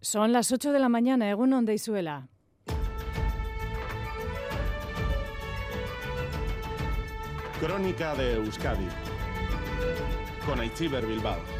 Son las 8 de la mañana, Egunon de Isuela. Crónica de Euskadi con Aichiber Bilbao.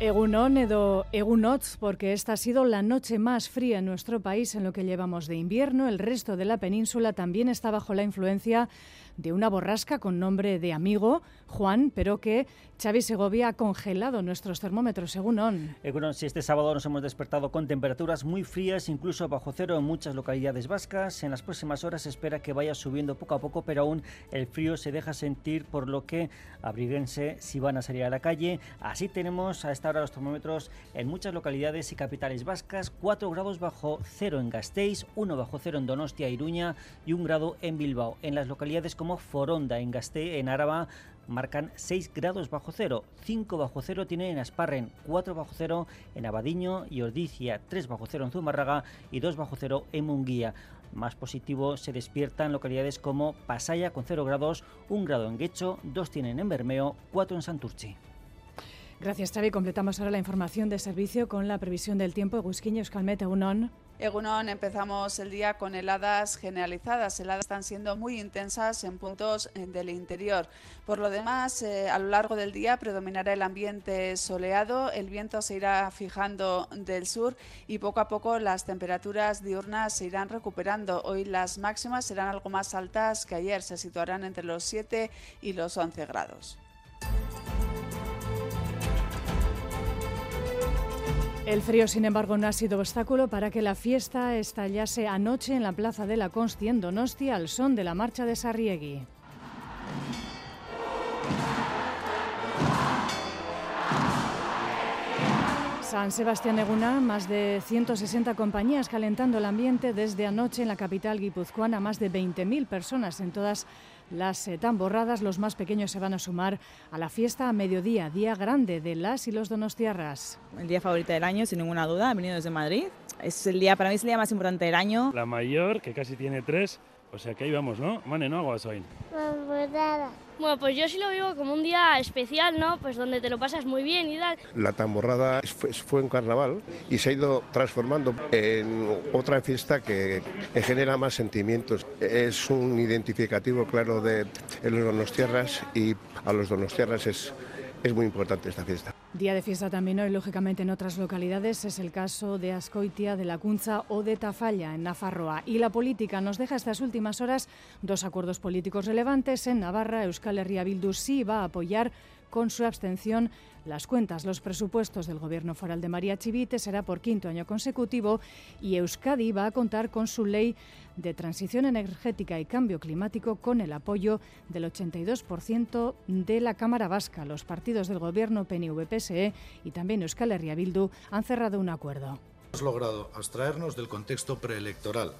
Egunon edo Egunotz, porque esta ha sido la noche más fría en nuestro país en lo que llevamos de invierno. El resto de la península también está bajo la influencia de una borrasca con nombre de amigo, Juan, pero que Xavi Segovia ha congelado nuestros termómetros, según ON. Egunon, si este sábado nos hemos despertado con temperaturas muy frías, incluso bajo cero en muchas localidades vascas. En las próximas horas se espera que vaya subiendo poco a poco, pero aún el frío se deja sentir, por lo que abríguense si van a salir a la calle. Así tenemos a esta hora los termómetros en muchas localidades y capitales vascas, 4 grados bajo cero en Gasteiz, 1 bajo cero en Donostia, Iruña y 1 grado en Bilbao. En las localidades como Foronda, en Gasté, en Áraba, marcan 6 grados bajo cero, 5 bajo cero tienen en Asparren, 4 bajo cero en Abadiño y Ordicia, 3 bajo cero en Zumárraga y 2 bajo cero en Munguía. Más positivo se despierta en localidades como Pasaya con 0 grados, 1 grado en Guecho, 2 tienen en Bermeo, 4 en Santurchi. Gracias, Xavi. Completamos ahora la información de servicio con la previsión del tiempo. Egusquiño, Euskalmet, Egunon. Egunon, empezamos el día con heladas generalizadas. Heladas están siendo muy intensas en puntos eh, del interior. Por lo demás, eh, a lo largo del día predominará el ambiente soleado, el viento se irá fijando del sur y poco a poco las temperaturas diurnas se irán recuperando. Hoy las máximas serán algo más altas que ayer, se situarán entre los 7 y los 11 grados. El frío, sin embargo, no ha sido obstáculo para que la fiesta estallase anoche en la Plaza de la Consti en al son de la marcha de Sarriegui. San Sebastián Eguna, más de 160 compañías calentando el ambiente desde anoche en la capital guipuzcoana, más de 20.000 personas en todas las eh, tamborradas. Los más pequeños se van a sumar a la fiesta a mediodía, día grande de las y los donostiarras. El día favorito del año, sin ninguna duda, he venido desde Madrid. Es el día, para mí es el día más importante del año. La mayor, que casi tiene tres, o sea que ahí vamos, ¿no? Mane, ¿no? Guasoin. Bueno, pues yo sí lo vivo como un día especial, ¿no? Pues donde te lo pasas muy bien y tal. La tamborrada fue, fue un carnaval y se ha ido transformando en otra fiesta que genera más sentimientos. Es un identificativo claro de, de los donostiarras y a los donostiarras es, es muy importante esta fiesta. Día de fiesta también hoy, lógicamente, en otras localidades. Es el caso de Ascoitia, de La Cunza o de Tafalla, en Nafarroa. Y la política nos deja estas últimas horas dos acuerdos políticos relevantes. En Navarra, Euskal Herria Bildu sí va a apoyar con su abstención las cuentas, los presupuestos del Gobierno foral de María Chivite será por quinto año consecutivo y Euskadi va a contar con su ley de transición energética y cambio climático con el apoyo del 82% de la Cámara Vasca. Los partidos del Gobierno PNV-PSE y también Euskal Herria Bildu han cerrado un acuerdo. Hemos logrado abstraernos del contexto preelectoral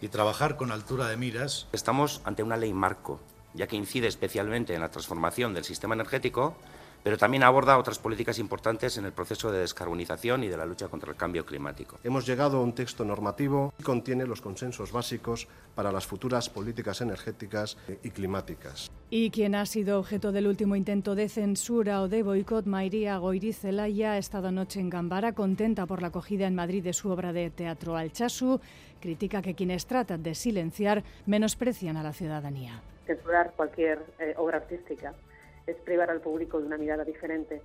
y trabajar con altura de miras. Estamos ante una ley marco, ya que incide especialmente en la transformación del sistema energético pero también aborda otras políticas importantes en el proceso de descarbonización y de la lucha contra el cambio climático. Hemos llegado a un texto normativo que contiene los consensos básicos para las futuras políticas energéticas y climáticas. Y quien ha sido objeto del último intento de censura o de boicot, Mairía Goirizelaya, ha estado anoche en Gambara, contenta por la acogida en Madrid de su obra de teatro Alchasu, critica que quienes tratan de silenciar menosprecian a la ciudadanía. Censurar cualquier eh, obra artística es privar al público de una mirada diferente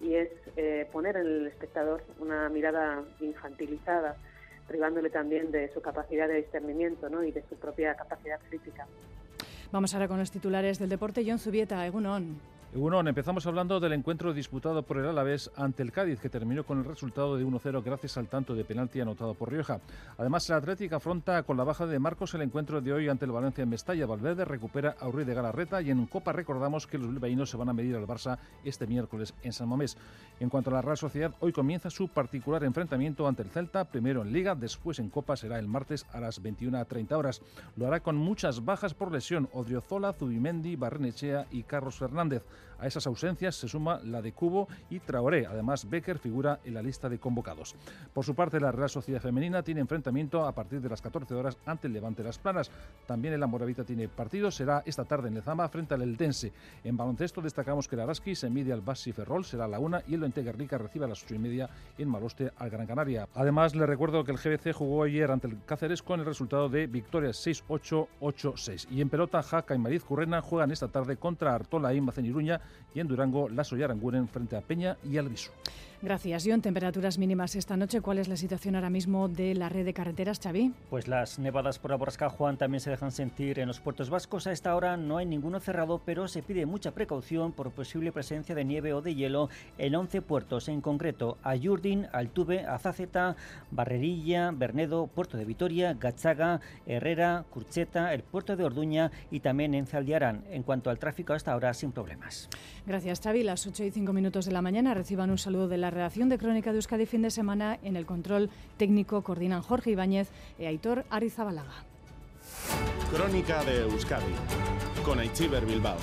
y es eh, poner en el espectador una mirada infantilizada, privándole también de su capacidad de discernimiento y de su propia capacidad crítica. Vamos ahora con los titulares del deporte. John Zubieta, Egunon. Egunon, empezamos hablando del encuentro disputado por el Alavés ante el Cádiz, que terminó con el resultado de 1-0 gracias al tanto de penalti anotado por Rioja. Además, el Atlético afronta con la baja de Marcos el encuentro de hoy ante el Valencia en Mestalla. Valverde recupera a Uri de Galarreta y en Copa recordamos que los bilbaínos se van a medir al Barça este miércoles en San Mamés. En cuanto a la Real Sociedad, hoy comienza su particular enfrentamiento ante el Celta, primero en Liga, después en Copa será el martes a las 21.30 horas. Lo hará con muchas bajas por lesión, Odriozola, Zubimendi, Barrenechea y Carlos Fernández. A esas ausencias se suma la de Cubo y Traoré. Además, Becker figura en la lista de convocados. Por su parte, la Real Sociedad Femenina tiene enfrentamiento a partir de las 14 horas ante el Levante Las Planas. También el Amoravita tiene partido, será esta tarde en Lezama frente al Eldense. En baloncesto destacamos que el Araski se mide al Basi Ferrol, será la una, y el Enteguerrica recibe a las ocho y media en Maloste al Gran Canaria. Además, le recuerdo que el GBC jugó ayer ante el Cáceres con el resultado de victoria 6-8, 8-6. Y en pelota, Jaca y Mariz Currena juegan esta tarde contra Artola y Y en Durango, Lasso y Aranguren frente a Peña y Alviso. Gracias, John. Temperaturas mínimas esta noche. ¿Cuál es la situación ahora mismo de la red de carreteras, Xavi? Pues las nevadas por Aborrasca, Juan, también se dejan sentir en los puertos vascos. A esta hora no hay ninguno cerrado, pero se pide mucha precaución por posible presencia de nieve o de hielo en 11 puertos, en concreto Ayurdin, Altuve, Azaceta, Barrerilla, Bernedo, Puerto de Vitoria, Gachaga, Herrera, Curcheta, el puerto de Orduña y también en Zaldiarán. En cuanto al tráfico, hasta ahora sin problemas. Gracias, Xavi. Las 8 y 5 minutos de la mañana reciban un saludo de la redacción de Crónica de Euskadi fin de semana. En el control técnico coordinan Jorge Ibáñez y Aitor Arizabalaga. Crónica de Euskadi con Aichiber Bilbao.